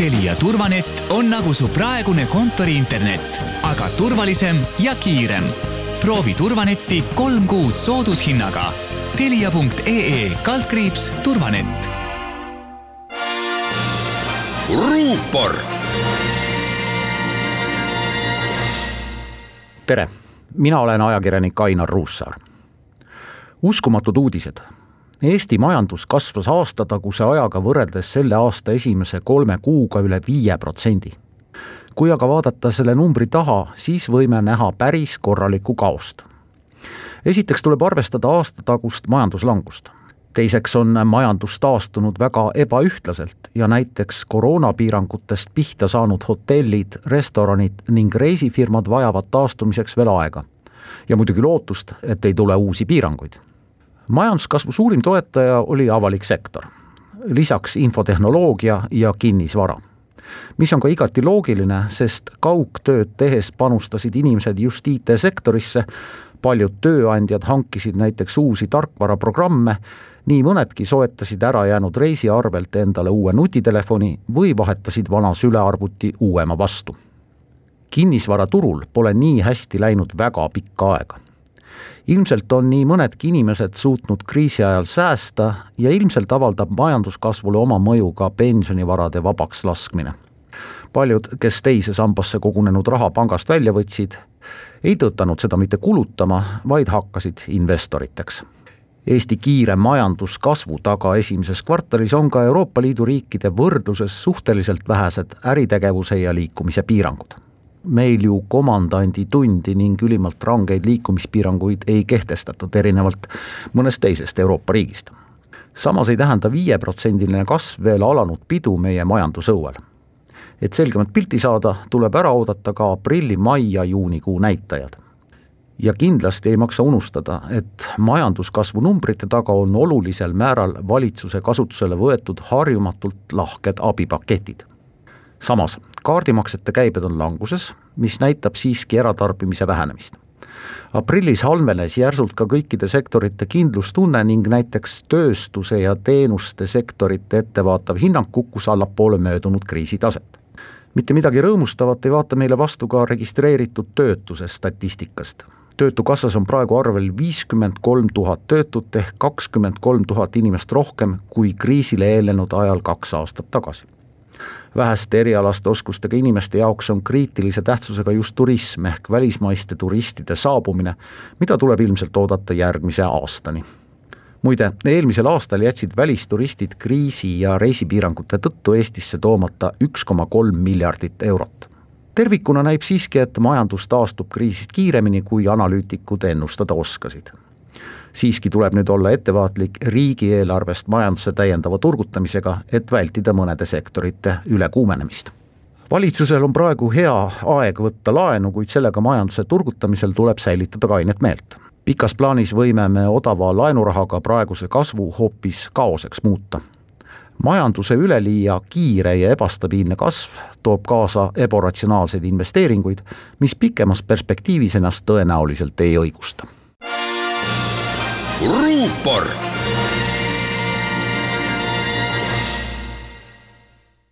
Telia turvanett on nagu su praegune kontoriinternet, aga turvalisem ja kiirem. proovi turvanetti kolm kuud soodushinnaga. Telia.ee kaldkriips turvanett. ruupor. tere, mina olen ajakirjanik Ainar Ruussaar. uskumatud uudised Eesti majandus kasvas aastataguse ajaga võrreldes selle aasta esimese kolme kuuga üle viie protsendi. kui aga vaadata selle numbri taha, siis võime näha päris korralikku kaost. esiteks tuleb arvestada aastatagust majanduslangust. teiseks on majandus taastunud väga ebaühtlaselt ja näiteks koroonapiirangutest pihta saanud hotellid, restoranid ning reisifirmad vajavad taastumiseks veel aega. ja muidugi lootust, et ei tule uusi piiranguid majanduskasvu suurim toetaja oli avalik sektor, lisaks infotehnoloogia ja kinnisvara. mis on ka igati loogiline, sest kaugtööd tehes panustasid inimesed just IT-sektorisse, paljud tööandjad hankisid näiteks uusi tarkvaraprogramme, nii mõnedki soetasid ära jäänud reisi arvelt endale uue nutitelefoni või vahetasid vana sülearvuti uuema vastu. kinnisvaraturul pole nii hästi läinud väga pikka aega ilmselt on nii mõnedki inimesed suutnud kriisi ajal säästa ja ilmselt avaldab majanduskasvule oma mõju ka pensionivarade vabaks laskmine. paljud, kes teise sambasse kogunenud raha pangast välja võtsid, ei tõtanud seda mitte kulutama, vaid hakkasid investoriteks Eesti kiire majanduskasvu taga esimeses kvartalis on ka Euroopa Liidu riikide võrdluses suhteliselt vähesed äritegevuse ja liikumise piirangud meil ju komandanditundi ning ülimalt rangeid liikumispiiranguid ei kehtestatud, erinevalt mõnest teisest Euroopa riigist. samas ei tähenda viieprotsendiline kasv veel alanud pidu meie majandusõuel. et selgemat pilti saada, tuleb ära oodata ka aprilli, mai ja juunikuu näitajad. ja kindlasti ei maksa unustada, et majanduskasvu numbrite taga on olulisel määral valitsuse kasutusele võetud harjumatult lahked abipaketid. samas kaardimaksete käibed on languses, mis näitab siiski eratarbimise vähenemist. aprillis halvenes järsult ka kõikide sektorite kindlustunne ning näiteks tööstuse ja teenuste sektorite ettevaatav hinnang kukkus allapoole möödunud kriisi taset. mitte midagi rõõmustavat ei vaata meile vastu ka registreeritud töötuse statistikast töötukassas on praegu arvel viiskümmend kolm tuhat töötut ehk kakskümmend kolm tuhat inimest rohkem kui kriisile eelnenud ajal kaks aastat tagasi väheste erialaste oskustega inimeste jaoks on kriitilise tähtsusega just turism ehk välismaiste turistide saabumine, mida tuleb ilmselt oodata järgmise aastani. muide, eelmisel aastal jätsid välisturistid kriisi ja reisipiirangute tõttu Eestisse toomata üks koma kolm miljardit eurot tervikuna näib siiski, et majandus taastub kriisist kiiremini, kui analüütikud ennustada oskasid siiski tuleb nüüd olla ettevaatlik riigieelarvest majanduse täiendava turgutamisega, et vältida mõnede sektorite ülekuumenemist valitsusel on praegu hea aeg võtta laenu, kuid sellega majanduse turgutamisel tuleb säilitada kainet meelt. pikas plaanis võime me odava laenurahaga praeguse kasvu hoopis kaoseks muuta. majanduse üleliia kiire ja ebastabiilne kasv toob kaasa ebaratsionaalseid investeeringuid, mis pikemas perspektiivis ennast tõenäoliselt ei õigusta ruupor